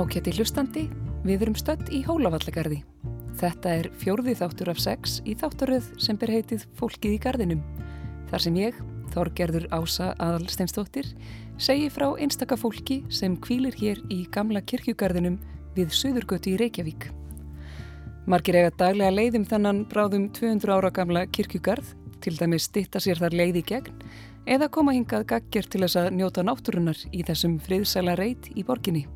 Ákjætti hlustandi, við erum stött í Hólavallagarði. Þetta er fjórði þáttur af sex í þáttaröð sem ber heitið Fólkið í gardinum. Þar sem ég, Þorgerður Ása Aðalsteinsdóttir, segi frá einstaka fólki sem kvílir hér í gamla kirkjugarðinum við Suðurgötu í Reykjavík. Margir eiga daglega leiðum þannan bráðum 200 ára gamla kirkjugarð, til dæmis stitta sér þar leið í gegn, eða koma hingað gagger til þess að njóta náttúrunar í þessum friðsæla reit í borginni.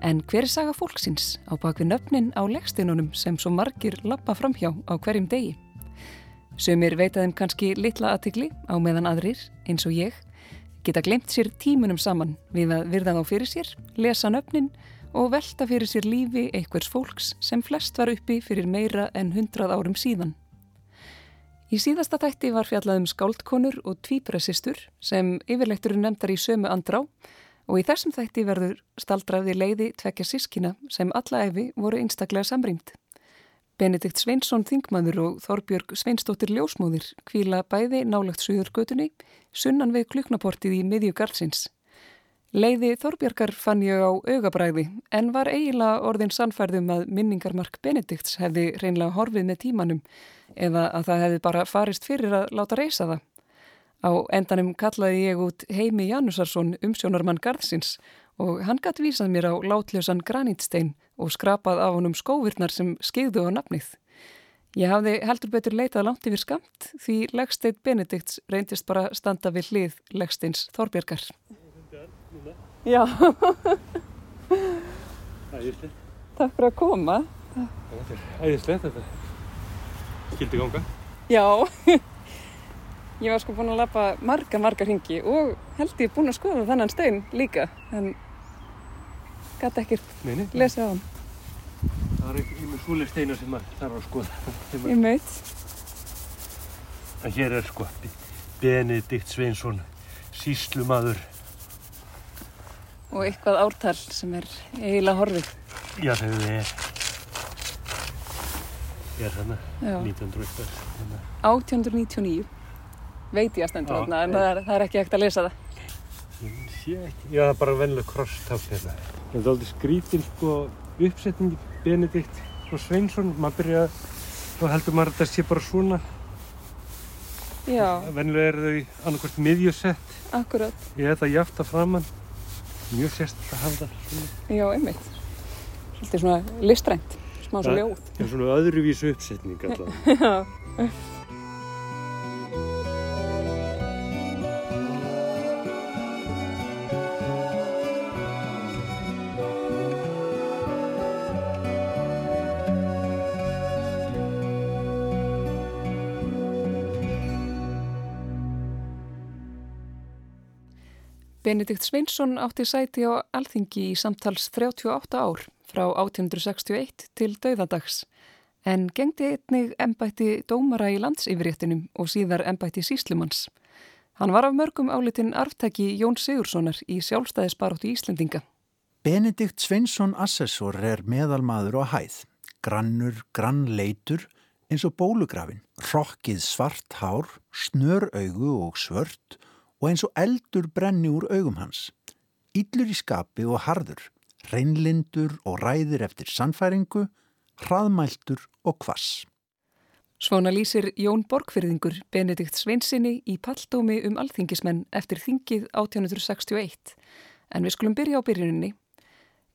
En hver er saga fólksins á bakvið nöfnin á leggsteinunum sem svo margir lappa framhjá á hverjum degi? Sumir veita þeim kannski litla aðtikli á meðan aðrir, eins og ég, geta glemt sér tímunum saman við að virða þá fyrir sér, lesa nöfnin og velta fyrir sér lífi einhvers fólks sem flest var uppi fyrir meira en hundrað árum síðan. Í síðasta þætti var fjallað um skáldkonur og tvípressistur sem yfirleikturinn nefndar í sömu andrá og í þessum þætti verður staldraði leiði tvekja sískina sem alla efi voru einstaklega samrýmt. Benedikt Sveinsson Þingmaður og Þorbjörg Sveinstóttir Ljósmóðir kvíla bæði nálagt suðurgötunni sunnan við kluknaportið í miðju gardsins. Leiði Þorbjörgar fann ég á augabræði en var eiginlega orðin sannfærðum að minningarmark Benedikts hefði reynlega horfið með tímanum eða að það hefði bara farist fyrir að láta reysa það. Á endanum kallaði ég út Heimi Janusarsson umsjónarmann Garðsins og hann gæti vísað mér á látljósan granítstein og skrapað af honum skóvirnar sem skeiðu á nafnið. Ég hafði heldur betur leitað langt yfir skamt því Legstein Benedikts reyndist bara standa við hlið Legsteins Þorbjörgar. Já, Æðislegt. takk fyrir að koma. Er æðislegt þetta. Skildi ganga. Já, ég var sko búin að lappa marga, marga ringi og held ég búin að skoða þennan stein líka en gæti ekkert lesið á hann. Það er ekki með svoleið steinar sem maður þarf að skoða. Ég meit. En hér er sko Benedikt Sveinsson, síslumadur. Og eitthvað ártal sem er eiginlega horfið. Já, þegar þið er. Ég er þarna, Já. 1900 eitthvað. Þarna. 1899 veit ég að stendur þarna en það er, það er ekki hægt að lesa það. Ég sé ekki. Já, það er bara vennilega krosstátt hérna. Það er aldrei skrítin sko uppsetningi Benedikt og Sveinsson. Maður byrja, þá heldur maður að þetta sé bara svona. Já, Vennilega eru þau annarkvært miðjusett. akkurat. Ég hef það jafta framann. Mjög sérst að hafa það svona. Já, einmitt. Svolítið svona listrænt, smá svo Það- ljóð. Það er svona öðruvísu uppsetning allavega. Já. Benedikt Sveinsson átti sæti á Alþingi í samtals 38 ár frá 1861 til dauðadags en gengdi einnig embætti dómara í landsyfirréttinum og síðar embætti síslumanns. Hann var af mörgum álitin arftæki Jón Sigurssonar í sjálfstæðisbaróttu Íslendinga. Benedikt Sveinsson Assessor er meðalmaður á hæð, grannur, grannleitur eins og bólugrafin, rokkið svart hár, snör augu og svört og eins og eldur brenni úr augum hans. Íllur í skapi og harður, reynlindur og ræðir eftir sannfæringu, hraðmæltur og kvass. Svona lýsir Jón Borgfyrðingur Benedikt Sveinsinni í palldómi um alþingismenn eftir þingið 1861. En við skulum byrja á byrjuninni.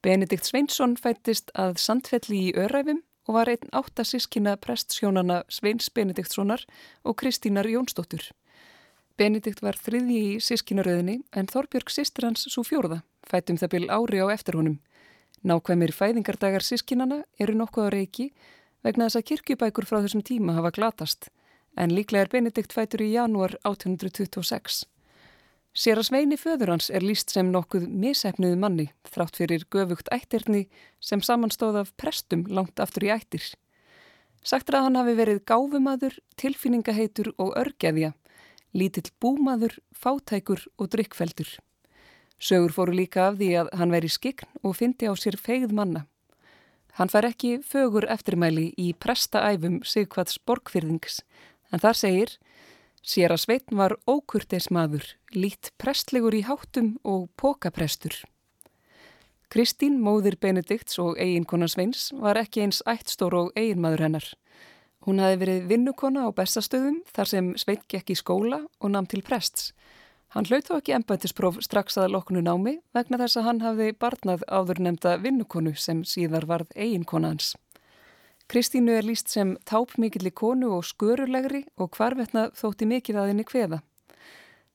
Benedikt Sveinsson fættist að Sandfelli í Öræfum og var einn átta sískina prestsjónana Sveins Benediktssonar og Kristínar Jónsdóttur. Benedikt var þriðji í sískinaröðinni en Þorbjörg sýstir hans svo fjórða, fættum það byl ári á eftir honum. Nákvæmir fæðingardagar sískinana eru nokkuð á reiki vegna þess að kirkjubækur frá þessum tíma hafa glatast, en líklega er Benedikt fætur í janúar 1826. Sér að sveini föður hans er líst sem nokkuð misefnuðu manni þrátt fyrir göfugt ættirni sem samanstóð af prestum langt aftur í ættir. Sagt er að hann hafi verið gáfumadur, tilfinningaheitur og örgeðja, lítill búmaður, fátækur og drikkfeldur. Sögur fóru líka af því að hann væri skikn og fyndi á sér feigð manna. Hann fær ekki fögur eftirmæli í prestaæfum Sigvarts Borgfyrðings, en þar segir Sér að Sveitn var ókurteis maður, lít prestlegur í háttum og pókaprestur. Kristín, móðir Benedikts og eiginkona Sveins, var ekki eins ættstór og eiginmaður hennar. Hún hafi verið vinnukona á bestastöðum þar sem Svein gekk í skóla og namn til prests. Hann hlaut þó ekki embættispróf strax að loknu námi vegna þess að hann hafði barnað áður nefnda vinnukonu sem síðar varð eiginkona hans. Kristínu er líst sem tápmikilli konu og skörurlegri og hvarvetna þótti mikið að henni kveða.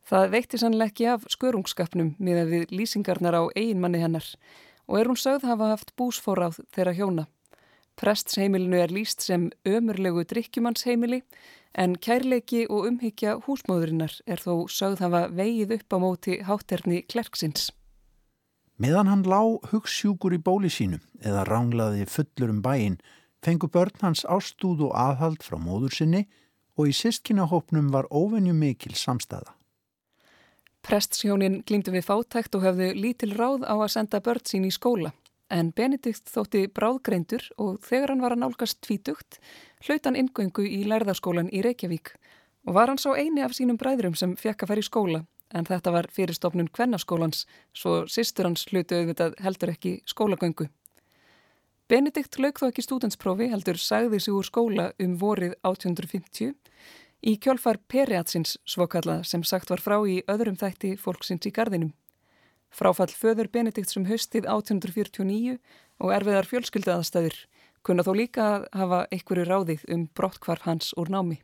Það veitti sannlega ekki af skörungskapnum miða við lýsingarnar á eiginmanni hennar og er hún sögð hafa haft búsfóráð þeirra hjóna. Prestsheimilinu er líst sem ömurlegu drikkjumannsheimili en kærleiki og umhyggja húsmóðurinnar er þó sögð hafa vegið upp á móti hátterni klerksins. Meðan hann lá hugssjúkur í bóli sínu eða ránglaði fullur um bæin fengu börn hans ástúð og aðhald frá móður sinni og í sístkynahópnum var óvenju mikil samstæða. Prestsjónin glýmdu við fátækt og höfðu lítil ráð á að senda börn sín í skóla en Benedikt þótti bráðgreindur og þegar hann var að nálgast tvítugt hlaut hann ingöngu í lærðaskólan í Reykjavík og var hann sá eini af sínum bræðrum sem fekk að fara í skóla en þetta var fyrirstofnun kvennaskólans svo sýstur hans hlutu auðvitað heldur ekki skólagöngu. Benedikt lauk þó ekki stúdensprófi heldur sagði sig úr skóla um vorið 1850 í kjálfar Periatsins svokalla sem sagt var frá í öðrum þætti fólksins í gardinum. Fráfall föður Benedikt sem höstið 1849 og erfiðar fjölskyldaðastæður kunna þó líka að hafa einhverju ráðið um brottkvarf hans úr námi.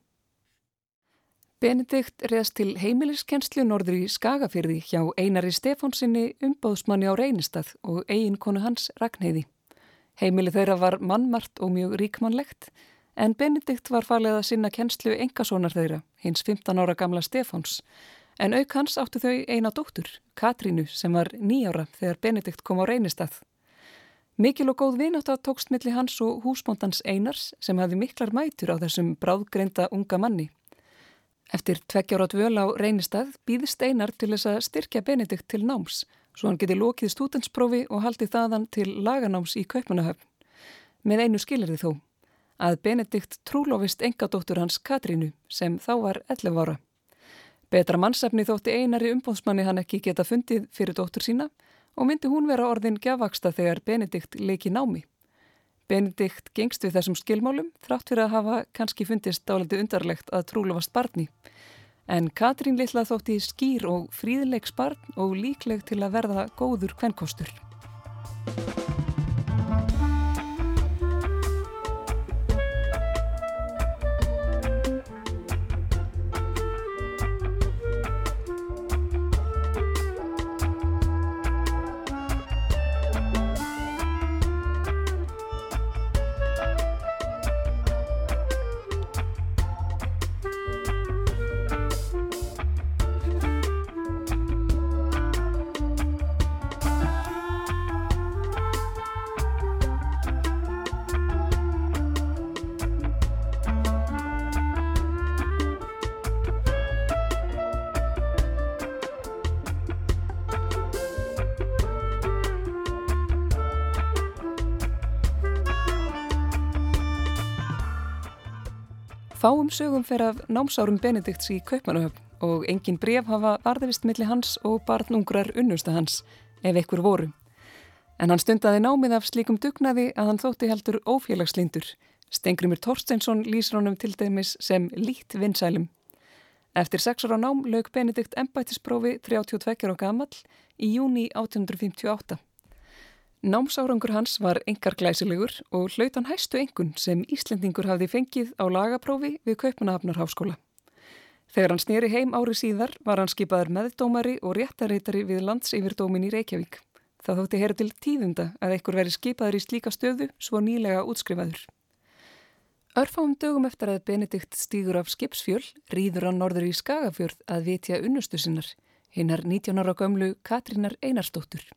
Benedikt reðst til heimiliskenslu norður í Skagafyrði hjá Einari Stefánsinni umbóðsmanni á Reynistað og eigin konu hans Ragnheiði. Heimili þeirra var mannmart og mjög ríkmannlegt en Benedikt var falið að sinna kenslu engasónar þeirra, hins 15 ára gamla Stefáns En auk hans áttu þau eina dóttur, Katrínu, sem var nýjára þegar Benedikt kom á reynistað. Mikil og góð vináta tókst milli hans og húsbóndans Einars sem hafði miklar mætur á þessum bráðgreinda unga manni. Eftir tveggjára dvöl á reynistað býðist Einar til þess að styrkja Benedikt til náms, svo hann geti lokið stútensprófi og haldi þaðan til laganáms í Kaupmannahöfn. Með einu skilir þið þó, að Benedikt trúlofist engadóttur hans Katrínu sem þá var 11 ára. Betra mannsefni þótti einari umbóðsmanni hann ekki geta fundið fyrir dóttur sína og myndi hún vera orðin gjafaksta þegar Benedikt leiki námi. Benedikt gengst við þessum skilmálum þrátt fyrir að hafa kannski fundist dáliti undarlegt að trúlefast barni. En Katrín litla þótti skýr og fríðilegs barn og líkleg til að verða góður kvennkostur. Fáum sögum fer af námsárum Benedikts í Kaupmannahöfn og engin bref hafa varðavist millir hans og barnungrar unnusta hans, ef ekkur voru. En hann stundaði námið af slíkum dugnaði að hann þótti heldur ófélagslindur. Stengrimur Torsteinsson lýsir honum til dæmis sem lít vinsælum. Eftir sex ára nám lög Benedikt embættisprófi 32 ára gamall í júni 1858. Námsárangur hans var engar glæsilegur og hlaut hann hæstu engun sem Íslendingur hafði fengið á lagaprófi við Kaupanahafnarháskóla. Þegar hann snýri heim ári síðar var hann skipaður meðdómari og réttarreitari við landsyfirdómin í Reykjavík. Það þótti heyra til tíðunda að einhver veri skipaður í slíka stöðu svo nýlega útskrifaður. Örfáum dögum eftir að Benedikt stýgur af skipsfjöl rýður hann norður í Skagafjörð að vitja unnustu sinnar, hinnar 19 ára gömlu Katrínar Einarstóttur.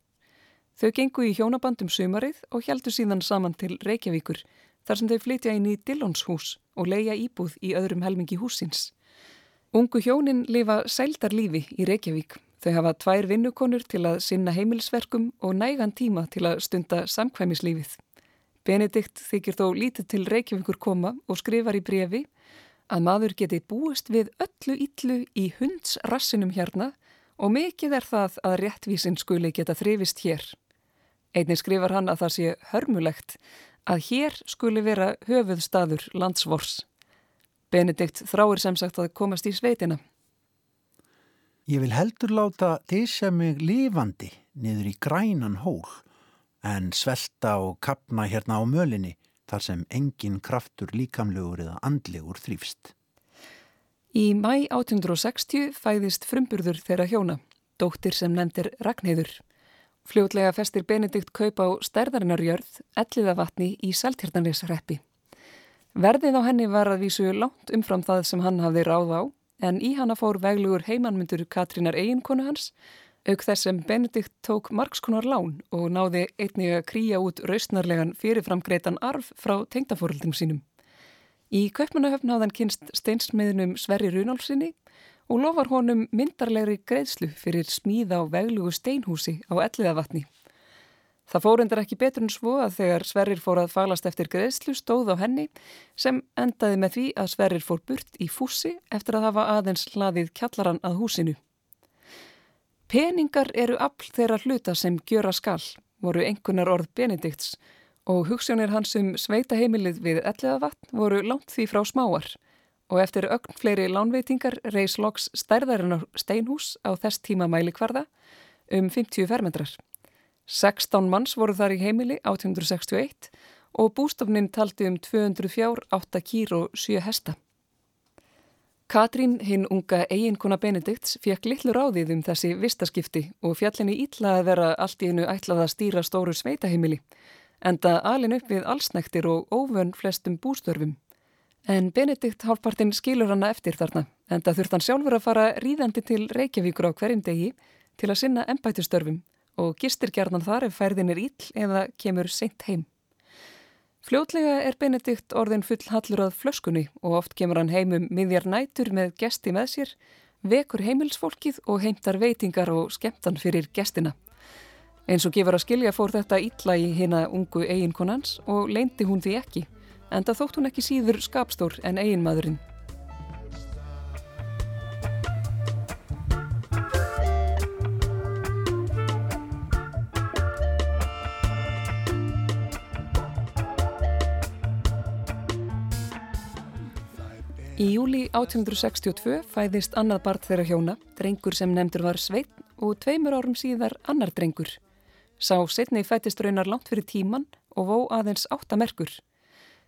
Þau gengu í hjónabandum sumarið og heldu síðan saman til Reykjavíkur þar sem þau flytja inn í Dillonshús og leia íbúð í öðrum helmingi húsins. Ungu hjónin lifa sældar lífi í Reykjavík. Þau hafa tvær vinnukonur til að sinna heimilsverkum og nægan tíma til að stunda samkvæmislífið. Benedikt þykir þó lítið til Reykjavíkur koma og skrifar í brefi að maður geti búist við öllu yllu í hundsrassinum hérna og mikið er það að réttvísin skuli geta þrifist hér. Einnig skrifar hann að það sé hörmulegt að hér skuli vera höfuðstaður landsvors. Benedikt þráir sem sagt að komast í sveitina. Ég vil heldur láta dysja mig lifandi niður í grænan hól en svelta og kapna hérna á mölinni þar sem engin kraftur líkamlegur eða andlegur þrýfst. Í mæ 1860 fæðist frumburður þeirra hjóna, dóttir sem nefndir Ragnheiður. Fljótlega festir Benedikt kaup á stærðarinarjörð, elliðavatni í Saltjarnanisreppi. Verðið á henni var að vísu langt umfram það sem hann hafði ráð á, en í hana fór veglugur heimannmyndur Katrínar eiginkonu hans, auk þess sem Benedikt tók margskonar lán og náði einnig að krýja út rausnarlegan fyrirframgreitan arf frá tengdafóröldum sínum. Í Kaupmannahöfn hafði hann kynst steinsmiðnum Sverri Runálfsinni og lofar honum myndarlegri greiðslu fyrir smíða á veglugu steinhúsi á Elliðavatni. Það fórendur ekki betur en svo að þegar Sverrir fór að falast eftir greiðslu stóð á henni sem endaði með því að Sverrir fór burt í fússi eftir að hafa aðeins hlaðið kjallaran að húsinu. Peningar eru afl þeirra hluta sem gjöra skall, voru engunar orð Benedikts og hugssjónir hans um sveitaheimilið við Elliðavatn voru langt því frá smáar og eftir ögn fleiri lánveitingar reys loks stærðarinn á steinhús á þess tíma mæli kvarða um 50 fermetrar. 16 manns voru þar í heimili 1861 og bústofnin taldi um 200 fjár, 8 kýr og 7 hesta. Katrín, hinn unga eiginkona Benedikts, fekk litlu ráðið um þessi vistaskipti og fjallinni ítla að vera allt í hennu ætlað að stýra stóru sveitaheimili, enda alin upp við allsnektir og óvönn flestum bústörfum. En Benedikt hálfpartin skilur hana eftir þarna, enda þurft hann sjálfur að fara ríðandi til Reykjavíkur á hverjum degi til að sinna ennbætustörfum og gistir gerðan þar ef færðin er íll eða kemur seint heim. Fljótlega er Benedikt orðin full hallur að flöskunni og oft kemur hann heimum miðjar nætur með gesti með sér, vekur heimilsfólkið og heimtar veitingar og skemmtan fyrir gestina. Eins og gefur að skilja fór þetta illa í hina ungu eiginkonans og leindi hún því ekki, en það þótt hún ekki síður skapstór en eiginmaðurinn. Í júli 1862 fæðist annað barn þeirra hjóna, drengur sem nefndur var Sveitn og tveimur árum síðar annar drengur. Sá setni fættist raunar langt fyrir tíman og vó aðeins áttamerkur.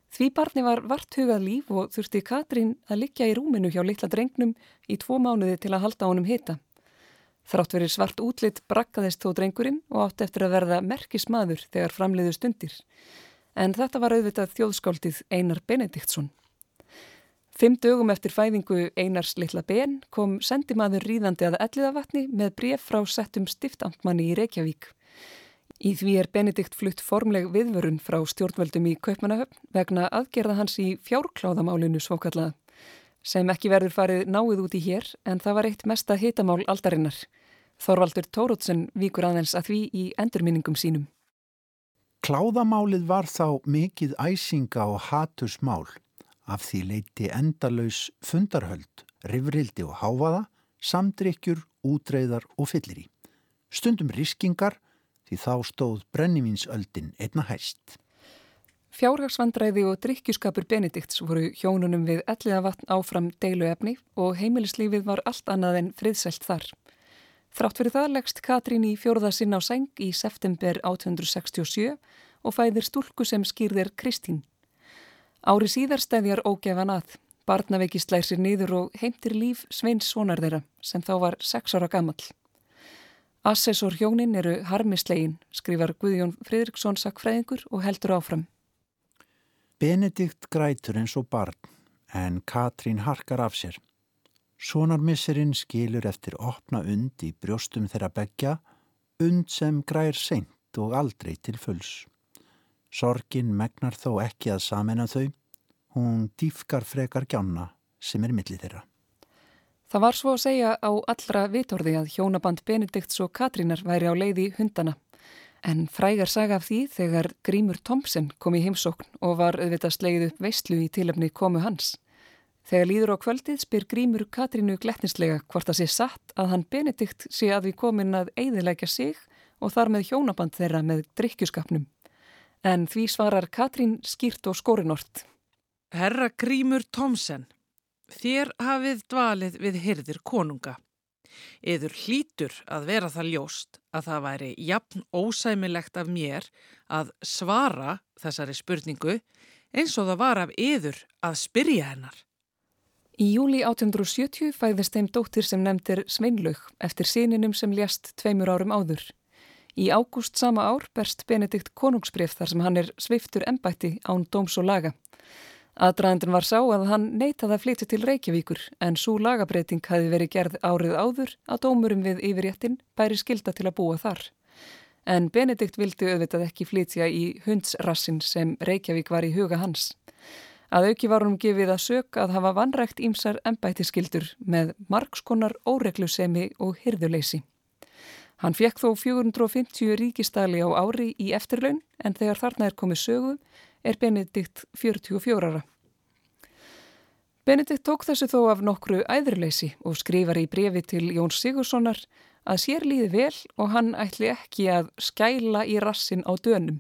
Því barni var vart hugað líf og þurfti Katrín að liggja í rúminu hjá litla drengnum í tvo mánuði til að halda honum hita. Þrátt verið svart útlitt brakkaðist þó drengurinn og átt eftir að verða merkismadur þegar framleiðu stundir. En þetta var auðvitað þjóðskáldið Einar Benediktsson. Fimm dögum eftir fæðingu Einars litla ben kom sendimaður ríðandi að elliðavatni með bref frá settum stiftamtmanni í Reykjavík. Í því er Benedikt flutt formleg viðvörun frá stjórnvöldum í Kaupmannahöfn vegna aðgerða hans í fjárkláðamálinu svokallaða, sem ekki verður farið náið út í hér en það var eitt mesta hitamál aldarinnar. Þorvaldur Tórótsen víkur aðeins að því í endurminningum sínum. Kláðamálið var þá mikið æsinga og hatusmál Af því leiti endalaus fundarhöld, rifrildi og háfaða, samdrykjur, útreiðar og fyllir í. Stundum riskingar því þá stóð brennivinsöldin einna hæst. Fjárhagsvandræði og drikkjuskapur Benedikts voru hjónunum við elliða vatn áfram deiluefni og heimilislífið var allt annað en friðselt þar. Þrátt fyrir það leggst Katrín í fjórða sinn á seng í september 1867 og fæðir stúlku sem skýrðir Kristín. Ári síðar stefjar ógefan að. Barnaveiki slæðir sér niður og heimtir líf Sveins sonar þeirra sem þá var sex ára gammal. Assessor hjónin eru harmislegin, skrifar Guðjón Fridriksson sakfræðingur og heldur áfram. Benedikt grætur eins og barn en Katrín harkar af sér. Sonarmisserinn skilur eftir opna und í brjóstum þeirra begja, und sem grær seint og aldrei til fulls. Sorgin megnar þó ekki að samena þau, hún dýfkar frekar gjána sem er millið þeirra. Það var svo að segja á allra vitorði að hjónaband Benedikts og Katrínar væri á leiði hundana. En frægar saga af því þegar Grímur Tomsen kom í heimsókn og var auðvitað slegið upp veistlu í tilöfni komu hans. Þegar líður á kvöldið spyr Grímur Katrínu gletnislega hvort það sé satt að hann Benedikt sé að við komin að eiðilegja sig og þar með hjónaband þeirra með drikkjuskapnum. En því svarar Katrín skýrt og skorinort. Herra Grímur Tomsen, þér hafið dvalið við hyrðir konunga. Yður hlítur að vera það ljóst að það væri jafn ósæmilegt af mér að svara þessari spurningu eins og það var af yður að spyrja hennar. Í júli 1870 fæðist þeim dóttir sem nefndir Sveinlaug eftir síninum sem lést tveimur árum áður. Í ágúst sama ár berst Benedikt konungsbreyf þar sem hann er sveiftur ennbætti án dóms og laga. Aðdraðandin var sá að hann neytaði að flytja til Reykjavíkur en svo lagabreiting hafi verið gerð árið áður að dómurum við yfirréttin bæri skilda til að búa þar. En Benedikt vildi auðvitað ekki flytja í hundsrassin sem Reykjavík var í huga hans. Að auki var hún gefið að sök að hafa vanrækt ímsar ennbætiskildur með margskonar óreglusemi og hyrðuleysi. Hann fekk þó 450 ríkistali á ári í eftirlaun en þegar þarna er komið sögu er Benedikt 44 ára. Benedikt tók þessu þó af nokkru æðurleysi og skrifar í brefi til Jón Sigurssonar að sér líði vel og hann ætli ekki að skæla í rassin á dönum.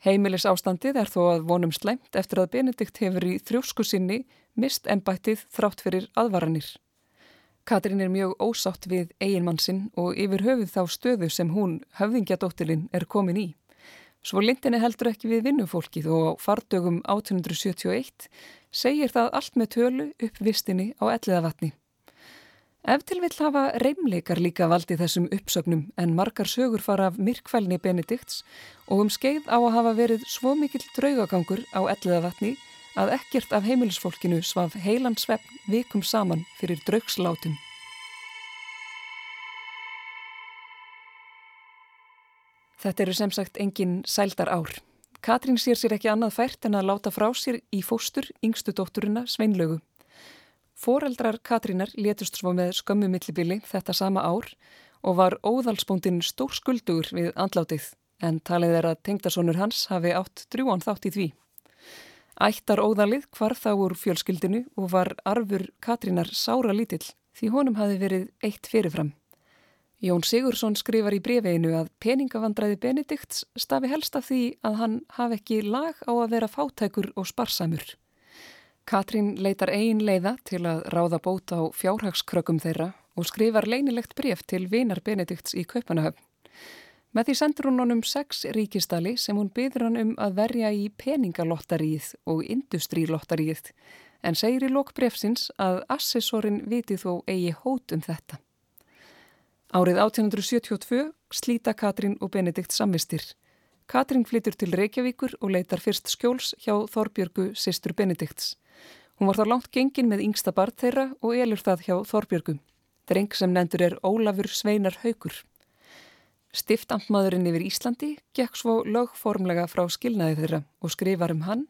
Heimilis ástandið er þó að vonum sleimt eftir að Benedikt hefur í þrjósku sinni mist ennbættið þrátt fyrir aðvaranir. Katrín er mjög ósátt við eiginmann sinn og yfir höfuð þá stöðu sem hún, höfðingjadóttilinn, er komin í. Svo lindinni heldur ekki við vinnufólkið og fardögum 1871 segir það allt með tölu upp vistinni á elliðavatni. Ef til vill hafa reymleikar líka valdið þessum uppsögnum en margar sögur fara af myrkfælni Benedikts og um skeið á að hafa verið svo mikill draugagangur á elliðavatni að ekkert af heimilisfólkinu svaf heilansvefn vikum saman fyrir draugslátum. Þetta eru sem sagt engin sældar ár. Katrín sér sér ekki annað fært en að láta frá sér í fóstur yngstu dótturina Sveinlaugu. Fóreldrar Katrínar létust svo með skömmu millibili þetta sama ár og var óðalsbúndin stór skuldugur við andlátið en talið er að tengdasónur hans hafi átt drjúan þátt í því. Ættar óðalið hvar þá úr fjölskyldinu og var arfur Katrínar sára lítill því honum hafi verið eitt fyrirfram. Jón Sigursson skrifar í brefeginu að peningavandræði Benedikts stafi helst af því að hann hafi ekki lag á að vera fátækur og sparsamur. Katrín leitar eigin leiða til að ráða bóta á fjárhagskrökkum þeirra og skrifar leinilegt bref til vinar Benedikts í Kaupanahöfn. Með því sendur hún honum sex ríkistali sem hún byður hann um að verja í peningalottarið og industrílottarið en segir í lok brefsins að assessorin viti þó eigi hót um þetta. Árið 1872 slíta Katrín og Benedikt samvistir. Katrín flytur til Reykjavíkur og leitar fyrst skjóls hjá Þorbjörgu sýstur Benedikts. Hún var þá langt gengin með yngsta barð þeirra og elur það hjá Þorbjörgu. Dreng sem nendur er Ólafur Sveinar Haugur. Stiftamtmaðurinn yfir Íslandi gekk svo lögformlega frá skilnaði þeirra og skrifar um hann.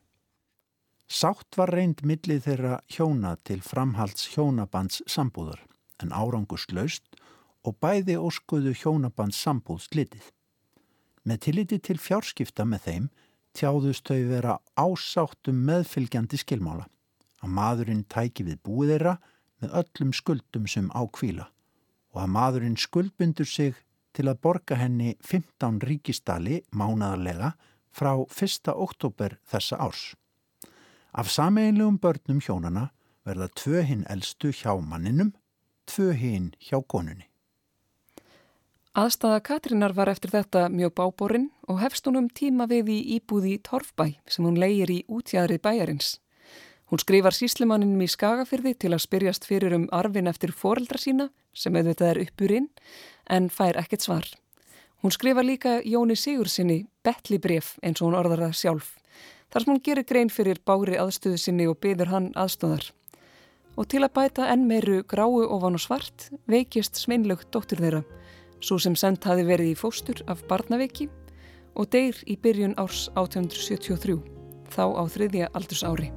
Sátt var reynd millið þeirra hjóna til framhalds hjónabands sambúðar en árangust laust og bæði óskuðu hjónaband sambúð slitið. Með tilliti til fjárskipta með þeim tjáðust þau vera ásáttum meðfylgjandi skilmála að maðurinn tæki við búið þeirra með öllum skuldum sem á kvíla og að maðurinn skuldbundur sig til að borga henni 15 ríkistali mánadarlega frá 1. oktober þessa árs. Af sameinlegum börnum hjónana verða tvö hinn eldstu hjá manninum, tvö hinn hjá konunni. Aðstæða Katrínar var eftir þetta mjög báborinn og hefst hún um tíma við í íbúði í Torfbæ sem hún leigir í útjæðrið bæjarins. Hún skrifar síslimanninum í Skagafyrði til að spyrjast fyrir um arfin eftir foreldra sína sem auðvitað er uppurinn en fær ekkert svar. Hún skrifar líka Jóni Sigursinni betli bref eins og hún orðar það sjálf. Þar sem hún gerir grein fyrir bári aðstöðu sinni og byður hann aðstöðar. Og til að bæta enn meiru gráu ofan og svart veikist sveinlögt dóttur þeirra svo sem sendt hafi verið í fóstur af barnaveiki og deyr í byrjun árs 1873, þá á þriðja aldursári.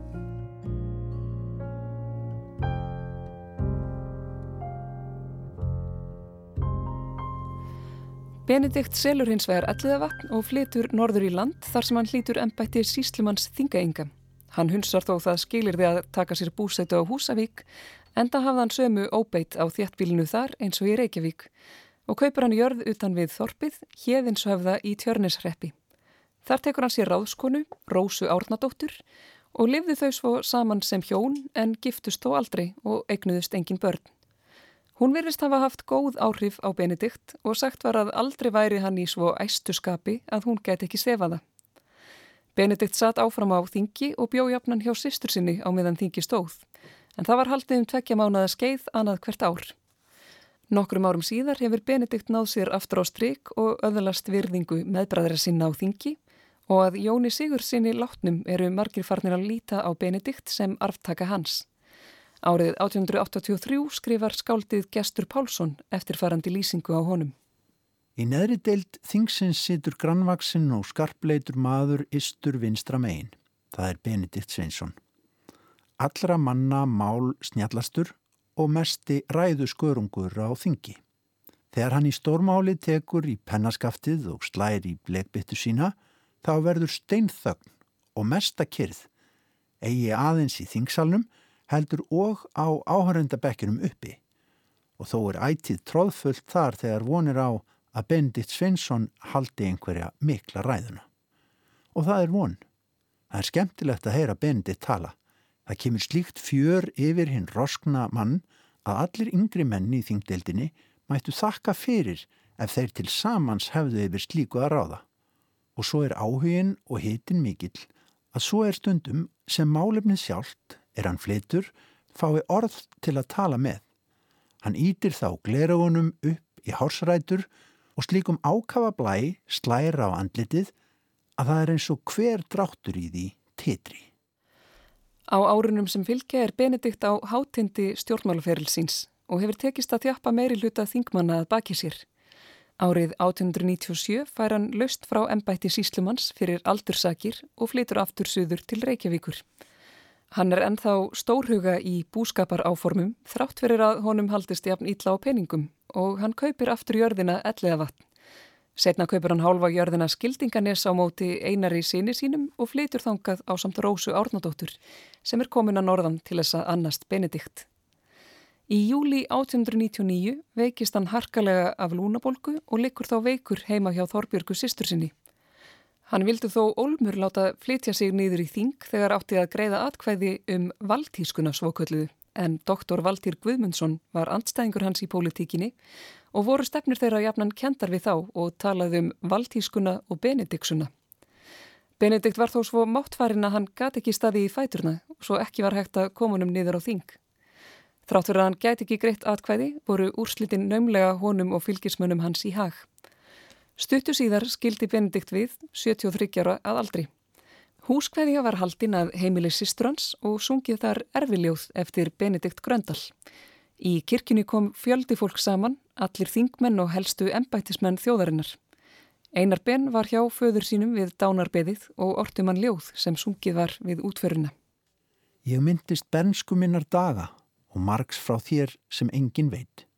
Benedikt selur hins vegar elliðavatn og flytur norður í land þar sem hann hlýtur ennbætti síslumanns þingaenga. Hann hunsar þó það skilir því að taka sér búsætu á Húsavík enda hafði hann sömu óbeitt á þjættbílinu þar eins og í Reykjavík og kaupir hann jörð utan við Þorpið, Hjeðinshöfða í Tjörnisreppi. Þar tekur hann sér ráðskonu, Rósu Árnadóttur og lifði þau svo saman sem hjón en giftust þó aldrei og eignuðust engin börn. Hún virðist hafa haft góð áhrif á Benedikt og sagt var að aldrei væri hann í svo æstu skapi að hún get ekki sefa það. Benedikt satt áfram á þingi og bjó jafnan hjá sýstur sinni á meðan þingi stóð, en það var haldið um tvekja mánaða skeið annað hvert ár. Nokkrum árum síðar hefur Benedikt náð sér aftur á stryk og öðalast virðingu meðbræðra sinna á þingi og að Jóni Sigur sinni látnum eru margir farnir að líta á Benedikt sem arftaka hans. Árið 1883 skrifar skáldið Gestur Pálsson eftirfarandi lýsingu á honum. Í neðri deilt þingsins situr grannvaksinn og skarpleitur maður istur vinstra megin. Það er Benedikt Sveinsson. Allra manna mál snjallastur og mesti ræðu skörungur á þingi. Þegar hann í stórmáli tekur í pennaskaftið og slæri í blekbyttu sína, þá verður steinþögn og mesta kyrð eigi aðeins í þingsalnum heldur og á áhörendabekkinum uppi og þó er ætið tróðfullt þar þegar vonir á að Bendit Svensson haldi einhverja mikla ræðuna. Og það er von. Það er skemmtilegt að heyra Bendit tala. Það kemur slíkt fjör yfir hinn roskna mann að allir yngri menni í þingdeldinni mættu þakka fyrir ef þeir til samans hefðu yfir slíku að ráða og svo er áhugin og hitin mikill að svo er stundum sem málefnin sjálft er hann flitur fái orð til að tala með. Hann ítir þá gleraugunum upp í hársrætur og slíkum ákafa blæ slæra á andlitið að það er eins og hver dráttur í því titri. Á árunum sem fylgja er Benedikt á hátindi stjórnmáluferilsins og hefur tekist að þjappa meiri hluta þingmanna að baki sér. Árið 1897 fær hann löst frá ennbætti síslumanns fyrir aldursakir og flytur aftur suður til Reykjavíkur. Hann er ennþá stórhuga í búskapar áformum þrátt fyrir að honum haldist jafn ítla á peningum og hann kaupir aftur jörðina ellega vatn. Setna kaupir hann hálfa jörðina skildinganes á móti einari síni sínum og flytur þangað á samt Rósu Árnadóttur sem er komin að norðan til þess að annast Benedikt. Í júli 1899 veikist hann harkalega af lúnabolgu og likur þá veikur heima hjá Þorbjörgu sýstur sinni. Hann vildi þó Olmur láta flytja sig nýður í þing þegar átti að greiða atkvæði um valdtískuna svokölluðu en doktor Valtýr Guðmundsson var andstæðingur hans í pólitíkinni og voru stefnir þeirra jafnan kendar við þá og talaði um valdtískuna og benediksuna. Benedikt var þó svo máttfarin að hann gati ekki staði í fæturna svo ekki var hægt að komunum niður á þing. Þráttur að hann gæti ekki greitt atkvæði voru úrslitin naumlega honum og fylgismönnum hans í hag. Stuttu síðar skildi Benedikt við 73 ára að aldri. Húskveðja var haldinn að heimili sýstrans og sungið þar erfiljóð eftir Benedikt Gröndal. Í kirkjunni kom fjöldi fólk saman, allir þingmenn og helstu embættismenn þjóðarinnar. Einar Ben var hjá föður sínum við dánarbeðið og ortumann ljóð sem sungið var við útföruna. Ég myndist bernsku minnar daga og margs frá þér sem engin veit.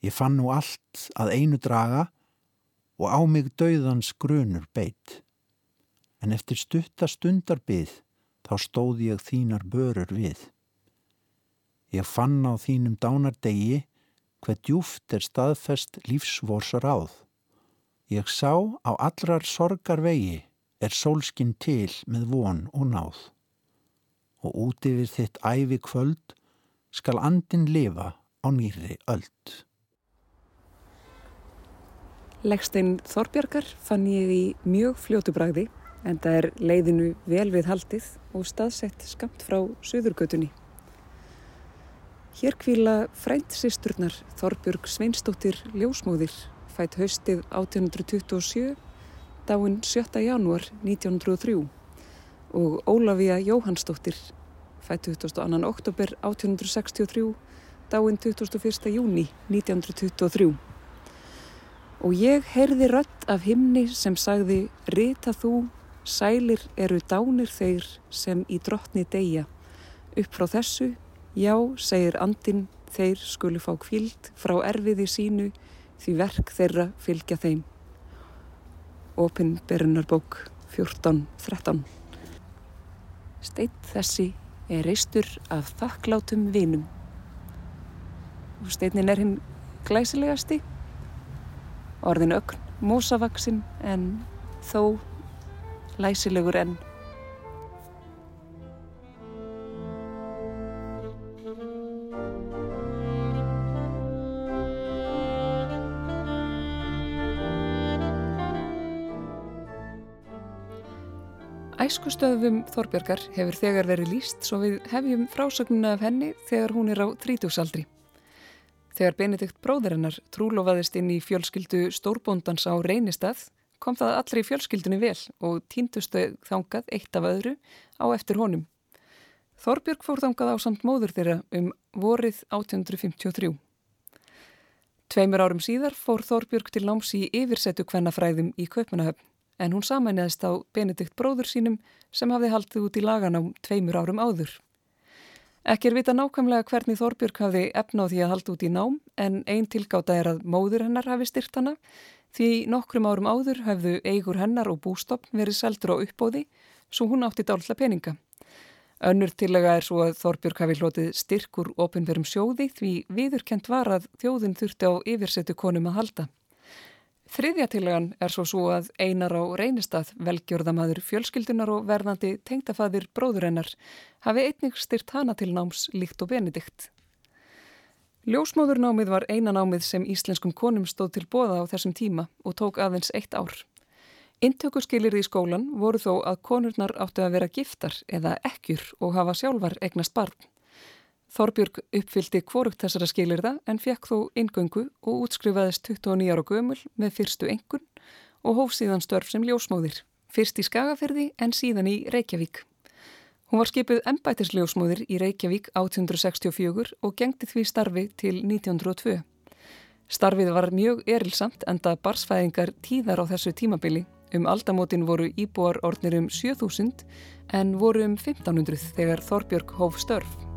Ég fann nú allt að einu draga og á mig dauðans grunur beitt. En eftir stutta stundar byð þá stóð ég þínar börur við. Ég fann á þínum dánardegi hver djúft er staðfest lífsvorsar áð. Ég sá á allrar sorgar vegi er sólskinn til með von og náð. Og út yfir þitt æfi kvöld skal andin lifa á nýri öld. Legstein Þorbjörgar fann ég í mjög fljótu bragði en það er leiðinu vel við haldið og staðsett skamt frá Suðurgötunni. Hér kvíla frændsisturnar Þorbjörg Sveinstóttir Ljósmóðir fætt haustið 1827, dáinn 7. janúar 1903 og Ólafía Jóhannsdóttir fættu 22. oktober 1863, dáinn 21. júni 1923. Og ég heyrði rött af himni sem sagði, rita þú, sælir eru dánir þeir sem í drottni deyja. Upp frá þessu, já, segir andin, þeir skulu fá kvild frá erfiði sínu því verk þeirra fylgja þeim. Opin Berunarbók 14.13 Steitt þessi er reistur af þakklátum vinum. Og steinin er hinn glæsilegasti orðin ögn, mósavaksinn en þó læsilegur enn. Æskustöðum Þorbjörgar hefur þegar verið líst svo við hefjum frásögnuna af henni þegar hún er á þrítúsaldri. Þegar Benedikt bróðurinnar trúlofaðist inn í fjölskyldu stórbóndans á reynistað kom það allri fjölskyldunni vel og týndustu þangað eitt af öðru á eftir honum. Þorbjörg fór þangað á samt móður þeirra um vorið 1853. Tveimur árum síðar fór Þorbjörg til náms í yfirsetu kvennafræðum í Kaupmannahöfn en hún samænæðist á Benedikt bróður sínum sem hafði haldið út í lagan á tveimur árum áður. Ekki er vita nákvæmlega hvernig Þorbjörg hafði efnáð því að halda út í nám en einn tilgáta er að móður hennar hafi styrt hana því nokkrum árum áður hafðu eigur hennar og bústopp verið seldur á uppbóði svo hún átti dálta peninga. Önnur tillega er svo að Þorbjörg hafi hlotið styrkur ofinverum sjóði því viðurkent var að þjóðin þurfti á yfirsetu konum að halda. Þriðja tillagan er svo svo að einar á reynistað velgjörðamaður fjölskyldunar og verðandi tengtafaðir bróðurennar hafi einnig styrt hana til náms líkt og benedikt. Ljósmóðurnámið var eina námið sem íslenskum konum stóð til bóða á þessum tíma og tók aðeins eitt ár. Intökuskilir í skólan voru þó að konurnar áttu að vera giftar eða ekkjur og hafa sjálfar egnast barn. Þorbjörg uppfyldi kvorugt þessara skilirða en fekk þó ingöngu og útskrifaðist 29 ára gömul með fyrstu engun og hóf síðan störf sem ljósmóðir. Fyrst í Skagaferði en síðan í Reykjavík. Hún var skipið ennbætisljósmóðir í Reykjavík 1864 og gengti því starfi til 1902. Starfið var mjög erilsamt enda barsfæðingar tíðar á þessu tímabili. Um aldamótin voru íbúar ornir um 7000 en voru um 1500 þegar Þorbjörg hóf störf.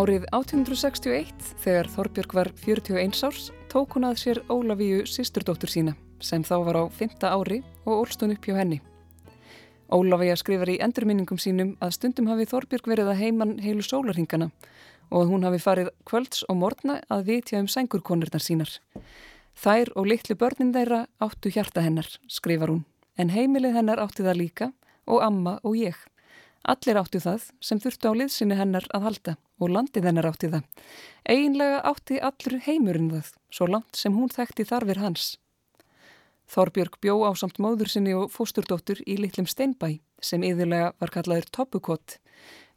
Árið 1861, þegar Þorbjörg var 41 árs, tók hún að sér Ólafíu sýsturdóttur sína, sem þá var á 5. ári og ólstun upp hjá henni. Ólafíja skrifar í endurminningum sínum að stundum hafi Þorbjörg verið að heiman heilu sólarhingana og að hún hafi farið kvölds og morgna að vitja um sengurkonurnar sínar. Þær og litlu börnin þeirra áttu hjarta hennar, skrifar hún, en heimilið hennar átti það líka og amma og ég. Allir áttu það sem þurftu á liðsynni hennar að halda og landið hennar átti það. Einlega átti allur heimurinn það, svo langt sem hún þekkti þarfir hans. Þorbjörg bjó á samt móður sinni og fósturdóttur í litlum steinbæ sem yðurlega var kallaður Toppukott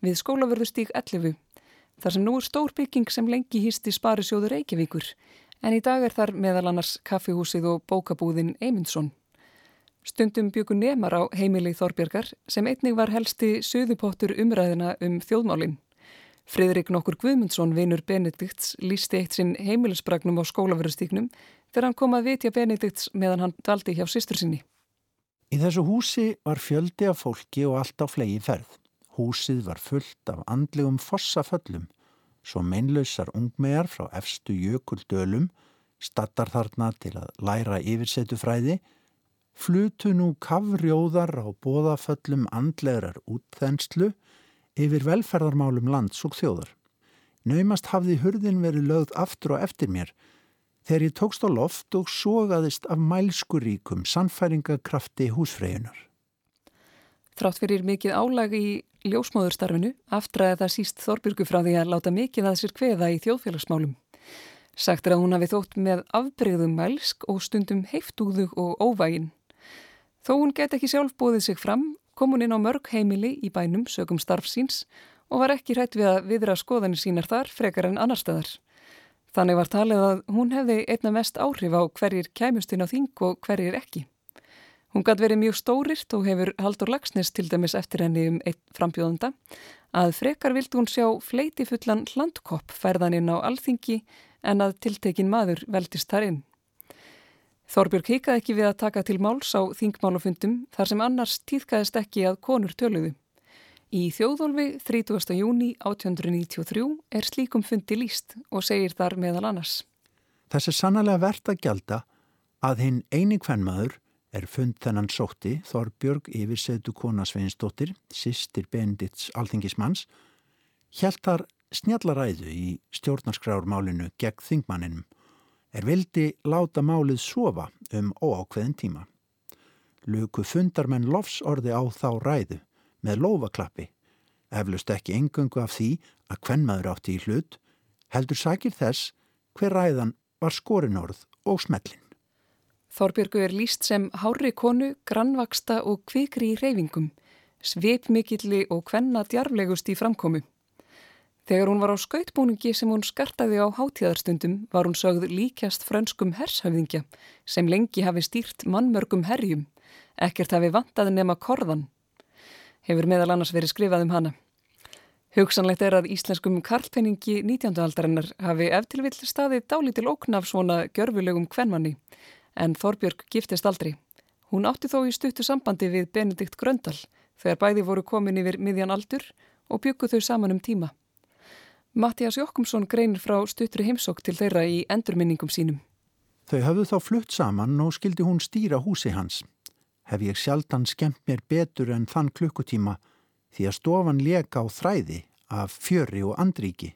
við skólaverðustík 11 þar sem nú er stór bygging sem lengi hýsti Sparisjóður Reykjavíkur en í dag er þar meðal annars kaffihúsið og bókabúðin Eymundsson. Stundum byggu nemar á heimili Þorbjörgar sem einnig var helsti söðupottur umræðina um þjóðmálinn. Fridrik nokkur Guðmundsson, vinur Benedikts, lísti eitt sinn heimilisbragnum á skólaverðustíknum þegar hann kom að vitja Benedikts meðan hann daldi hjá sýstur sinni. Í þessu húsi var fjöldi af fólki og allt á flegi ferð. Húsið var fullt af andlegum fossaföllum, svo meinlausar ungmegar frá efstu jökuldölum, stattar þarna til að læra yfirsetufræði, flutu nú kafrjóðar á bóðaföllum andlegar útþenslu yfir velferðarmálum lands og þjóðar. Naumast hafði hurðin verið lögð aftur og eftir mér þegar ég tókst á loft og sogaðist af mælskuríkum sannfæringakrafti húsfreyjunar. Þrátt fyrir mikið álag í ljósmáðurstarfinu aftræði það síst Þorbjörgu frá því að láta mikið að sér kveða í þjóðfélagsmálum. Sagt er að hún hafi þótt með afbreyðum mælsk og stundum heiftúðug og óvægin. Þó hún get ekki sjálf bóðið sig fram kom hún inn á mörg heimili í bænum sögum starfsíns og var ekki hrætt við að viðra skoðanir sínar þar frekar en annar staðar. Þannig var talið að hún hefði einna mest áhrif á hverjir kæmustinn á þing og hverjir ekki. Hún gæti verið mjög stórirt og hefur Haldur Lagsnes til dæmis eftir henni um eitt frambjóðanda að frekar vildi hún sjá fleiti fullan hlandkopp ferðan inn á alþingi en að tiltekin maður veldist þar inn. Þorbjörg hikaði ekki við að taka til máls á þingmálafundum þar sem annars týðkaðist ekki að konur töluðu. Í þjóðólfi 30. júni 1893 er slíkum fundi líst og segir þar meðal annars. Þess er sannlega verðt að gjalda að hinn eini kvennmaður er fund þennan sótti Þorbjörg yfir setu kona Sveinsdóttir, sýstir Bendits alþingismanns, hjælt þar snjallaræðu í stjórnarskrármálinu gegn þingmanninum er vildi láta málið sofa um óákveðin tíma. Luku fundarmenn lofs orði á þá ræðu með lofaklappi, eflust ekki engöngu af því að kvennmaður átti í hlut, heldur sakir þess hver ræðan var skorinorð og smellin. Þorbjörgu er líst sem hári konu, grannvaksta og kvikri í reyfingum, sveipmikilli og kvenna djarflegust í framkomu. Þegar hún var á skautbúningi sem hún skartaði á hátíðarstundum var hún sögð líkjast frönskum hershöfðingja sem lengi hafi stýrt mannmörgum herjum, ekkert hafi vantaði nema korðan hefur meðal annars verið skrifað um hana. Hugsanlegt er að íslenskum karlpenningi 19. aldarinnar hafi eftirvill staðið dálítil ókn af svona gjörfulegum kvennmanni, en Þorbjörg giftist aldrei. Hún átti þó í stuttu sambandi við Benedikt Gröndal þegar bæði voru komin yfir miðjan aldur og bygguð þau saman um tíma. Mattias Jokkumsson greinir frá stuttri heimsók til þeirra í endurminningum sínum. Þau hafðu þá flutt saman og skildi hún stýra húsi hans hef ég sjaldan skemmt mér betur en þann klukkutíma því að stofan leka á þræði af fjöri og andríki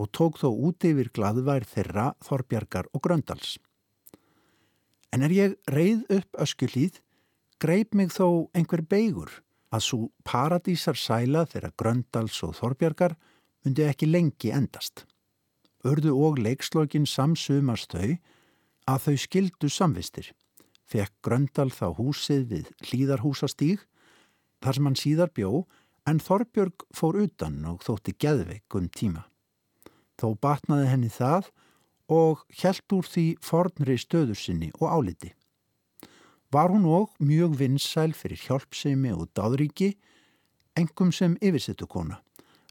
og tók þó út yfir gladvær þeirra Þorbjargar og Gröndals. En er ég reið upp öskulíð, greip mig þó einhver beigur að svo paradísar sæla þeirra Gröndals og Þorbjargar myndi ekki lengi endast. Örðu og leikslokkin samsumast þau að þau skildu samvistir fekk Gröndal þá húsið við hlýðarhúsastíg þar sem hann síðar bjó en Þorbjörg fór utan og þótti geðveik um tíma. Þó batnaði henni það og helt úr því fornri stöður sinni og áliti. Var hún og mjög vinsæl fyrir hjálpsemi og dáðríki, engum sem yfirsettu kona,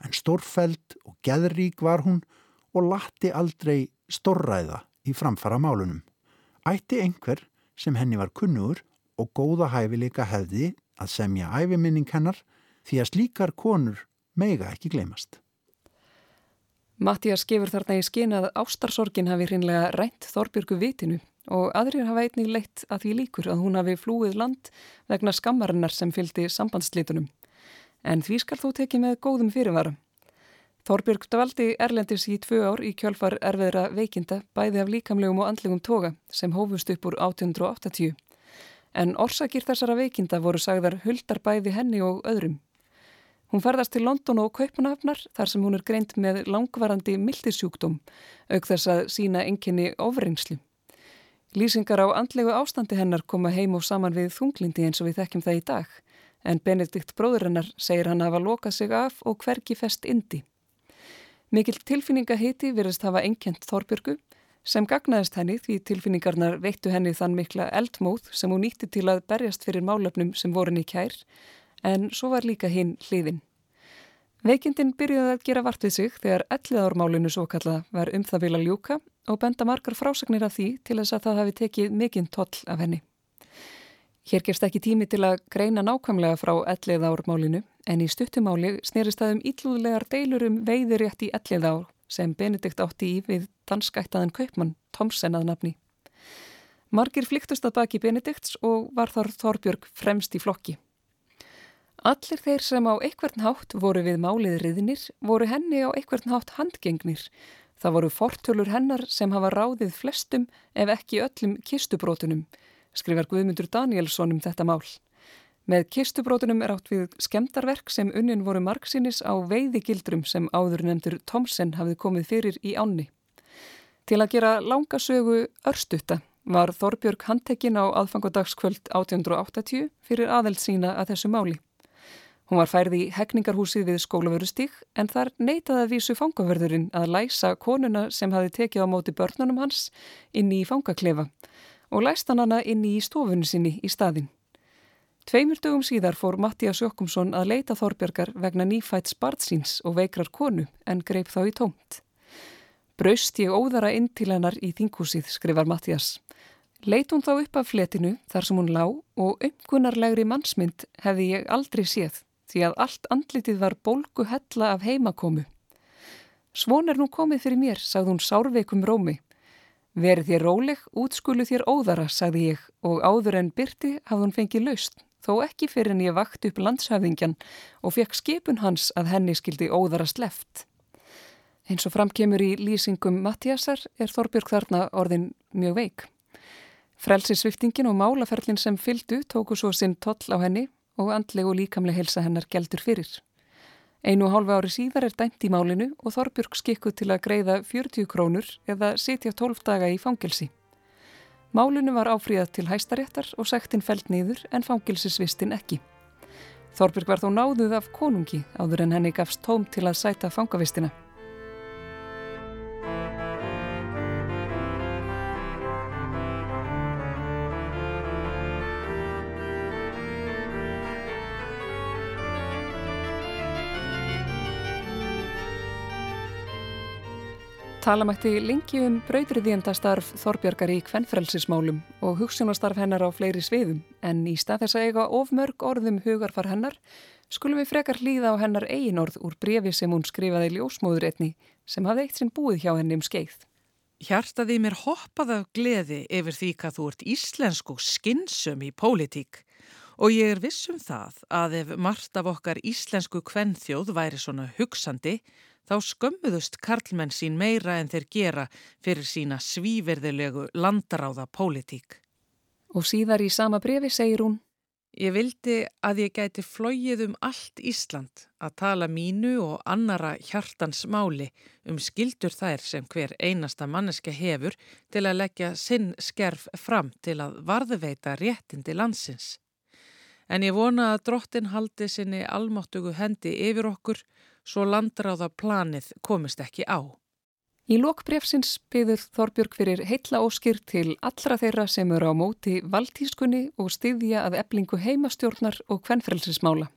en stórfæld og geðrík var hún og latti aldrei stórræða í framfara málunum. Ætti einhver sem henni var kunnugur og góða hæfileika hefði að semja æfiminning hennar því að slíkar konur meiga ekki glemast. Mattias gefur þarna í skinn að ástarsorgin hafi hreinlega rænt Þorbjörgu vitinu og aðrir hafa einnig leitt að því líkur að hún hafi flúið land vegna skammarinnar sem fylgdi sambandslitunum. En því skal þú tekið með góðum fyrirvara. Þorbjörg dvaldi Erlendis í tvö ár í kjálfar erfiðra veikinda bæði af líkamlegum og andlegum toga sem hófust upp úr 1880. En orsakir þessara veikinda voru sagðar huldar bæði henni og öðrum. Hún ferðast til London og Kaupanahafnar þar sem hún er greint með langvarandi mildisjúkdóm auk þess að sína enginni ofreynslu. Lýsingar á andlegu ástandi hennar koma heim og saman við þunglindi eins og við þekkjum það í dag en Benedikt bróður hennar segir hann hafa lokað sig af og hvergi fest indi. Mikil tilfinningahiti verðist hafa enkjent Þorbjörgu sem gagnaðist henni því tilfinningarnar veittu henni þann mikla eldmóð sem hún nýtti til að berjast fyrir málöfnum sem voru henni kær en svo var líka hinn hliðin. Veikindin byrjuði að gera vart við sig þegar elliðármálinu svo kalla var um það vilja ljúka og benda margar frásagnir af því til þess að það hafi tekið mikinn toll af henni. Hér gerst ekki tími til að greina nákvæmlega frá elliðármálinu en í stuttumáli snerist það um íllúðlegar deilur um veiðurétt í elliðár sem Benedikt átti í við danskættaðan kaupmann Tomsen að nafni. Margir flyktust að baki Benedikts og var þar Þorbjörg fremst í flokki. Allir þeir sem á einhvern hátt voru við málið riðinir voru henni á einhvern hátt handgengnir. Það voru fortölur hennar sem hafa ráðið flestum ef ekki öllum kistubrótunum skrifar Guðmundur Danielsson um þetta mál. Með kistubrótunum er átt við skemdarverk sem unnin voru margsinnis á veiðigildrum sem áður nefndur Tomsen hafði komið fyrir í ánni. Til að gera langasögu örstutta var Þorbjörg handtekinn á aðfangodagskvöld 1880 fyrir aðeld sína að þessu máli. Hún var færð í hegningarhúsið við skólavörustík en þar neytaði að vísu fangavörðurinn að læsa konuna sem hafi tekið á móti börnunum hans inn í fangaklefa og læst hann hana inn í stofunni sinni í staðin. Tveimur dögum síðar fór Mattias Jokkumsson að leita Þorbjörgar vegna nýfætt spartsins og veikrar konu en greip þá í tómt. Braust ég óðara inn til hennar í þinghúsið, skrifar Mattias. Leit hún þá upp af fletinu þar sem hún lá og umkunarlegri mannsmynd hefði ég aldrei séð því að allt andlitið var bólgu hella af heimakomu. Svon er nú komið fyrir mér, sagði hún sárveikum rómi. Verið þér róleg, útskulu þér óðara, sagði ég og áður en byrti hafði hún fengið laust, þó ekki fyrir en ég vakt upp landshafingjan og fekk skipun hans að henni skildi óðara sleft. Eins og framkemur í lýsingum Mattiasar er Þorbjörg þarna orðin mjög veik. Frelsisviftingin og málaferlin sem fyldu tóku svo sinn toll á henni og andleg og líkamleg helsa hennar geldur fyrir. Einu og hálfa ári síðar er dæmt í málinu og Þorbjörg skikkuð til að greiða 40 krónur eða sitja 12 daga í fangelsi. Málinu var áfríðað til hæstaréttar og sektinn felt niður en fangilsisvistin ekki. Þorbjörg var þó náðuð af konungi áður en henni gafst tóm til að sæta fangavistina. Talamætti lengi um brautriðjendastarf Þorbjörgar í kvennfrelsismálum og hugsunastarf hennar á fleiri sviðum en í stað þess að eiga of mörg orðum hugarfar hennar skulum við frekar hlýða á hennar eigin orð úr brefi sem hún skrifaði ljósmóður etni sem hafði eitt sinn búið hjá henni um skeið. Hjartaði mér hoppað af gleði yfir því hvað þú ert íslensk og skinnsum í pólitík og ég er vissum það að ef margt af okkar íslensku kvennþjóð væri svona hugsandi þá skömmuðust karlmenn sín meira en þeir gera fyrir sína svíverðilegu landaráða pólitík. Og síðar í sama brefi segir hún Ég vildi að ég gæti flóið um allt Ísland að tala mínu og annara hjartans máli um skildur þær sem hver einasta manneska hefur til að leggja sinn skerf fram til að varðveita réttindi landsins. En ég vona að drottin haldi sinni almáttugu hendi yfir okkur svo landráða planið komist ekki á. Í lokbrefsins byður Þorbjörg fyrir heitla óskir til allra þeirra sem eru á móti valdískunni og styðja að eblingu heimastjórnar og kvennfrelsismála.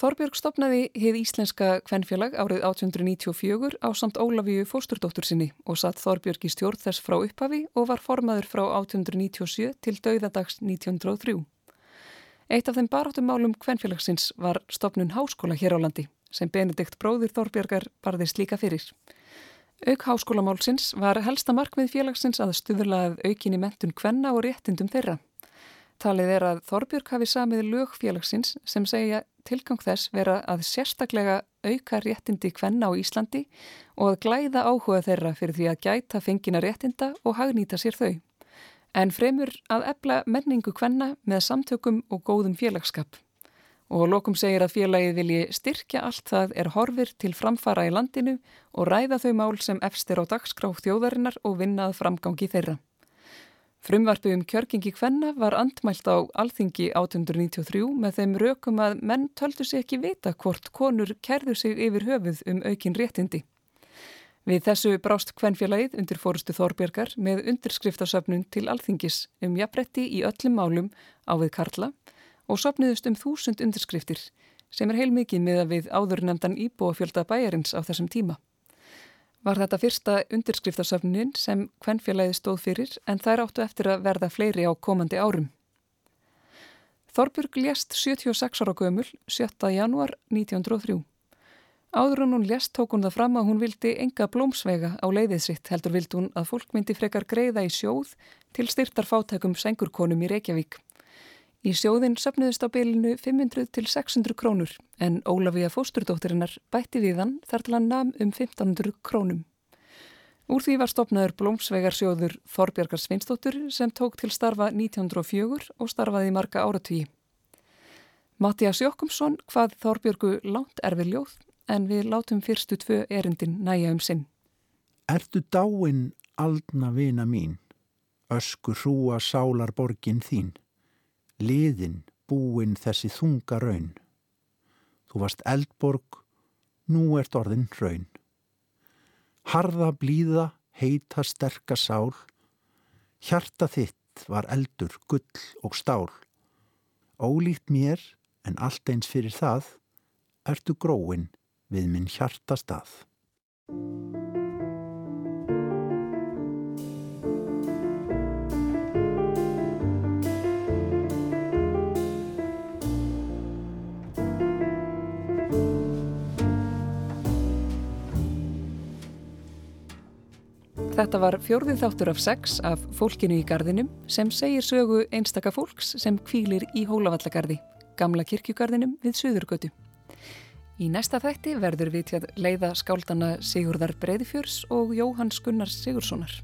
Þorbjörg stopnaði heið Íslenska kvennfélag árið 1894 á samt Ólafíu fósturdóttur sinni og satt Þorbjörg í stjórn þess frá upphafi og var formaður frá 1897 til dauðadags 1903. Eitt af þeim baráttum málum kvennfélagsins var stopnun háskóla hér á landi sem Benedikt bróðir Þorbjörgar barðist líka fyrir. Auk háskólamálsins var helsta markmið félagsins að stuðurlað aukinni mentun kvenna og réttindum þeirra. Talið er að Þorbjörg hafi samið lög félagsins sem segja tilgang þess vera að sérstaklega auka réttindi kvenna á Íslandi og að glæða áhuga þeirra fyrir því að gæta fengina réttinda og hagnýta sér þau. En fremur að ebla menningu kvenna með samtökum og góðum félagskap og lokum segir að félagið vilji styrkja allt það er horfir til framfara í landinu og ræða þau mál sem efstir á dagskrá þjóðarinnar og vinnað framgangi þeirra. Frumvarfi um kjörgingi kvenna var andmælt á Alþingi 1893 með þeim rökum að menn töldu sig ekki vita hvort konur kerðu sig yfir höfuð um aukin réttindi. Við þessu brást kvennfélagið undir fórustu Þorbjörgar með undirskriftasöfnun til Alþingis um jafnretti í öllum málum á við Karla og sopniðust um þúsund undirskriftir sem er heilmikið með að við áður nefndan íbúafjölda bæjarins á þessum tíma. Var þetta fyrsta undirskriftarsöfnin sem kvennfélagið stóð fyrir en þær áttu eftir að verða fleiri á komandi árum. Þorbjörg lést 76 ára gömul 7. janúar 1903. Áður hún lést tók hún það fram að hún vildi enga blómsvega á leiðið sitt heldur vildi hún að fólk myndi frekar greiða í sjóð til styrtar fátækum sengurkonum í Reykjavík. Í sjóðin söpnuðist á bylinu 500 til 600 krónur en Ólafíða fósturdóttirinnar bætti við hann þar til hann nam um 1500 krónum. Úr því var stopnaður blómsvegarsjóður Þorbjörgar Sveinstóttur sem tók til starfa 1904 og starfaði marga áratvíi. Mattias Jokkumsson hvað Þorbjörgu lánt erfið ljóð en við látum fyrstu tvö erindin næja um sinn. Ertu dáin aldna vina mín, ösku hrúa sálar borgin þín? Liðin búin þessi þunga raun. Þú varst eldborg, nú ert orðin raun. Harða blíða, heita sterka sál, hjarta þitt var eldur, gull og stál. Ólíkt mér, en allt eins fyrir það, ertu gróin við minn hjarta stað. Þetta var fjórðið þáttur af sex af fólkinu í gardinum sem segir sögu einstaka fólks sem kvílir í Hólavallagarði, gamla kirkjugarðinum við Suðurgötu. Í næsta þætti verður við til að leiða skáldana Sigurðar Breiðfjörs og Jóhanns Gunnars Sigurssonar.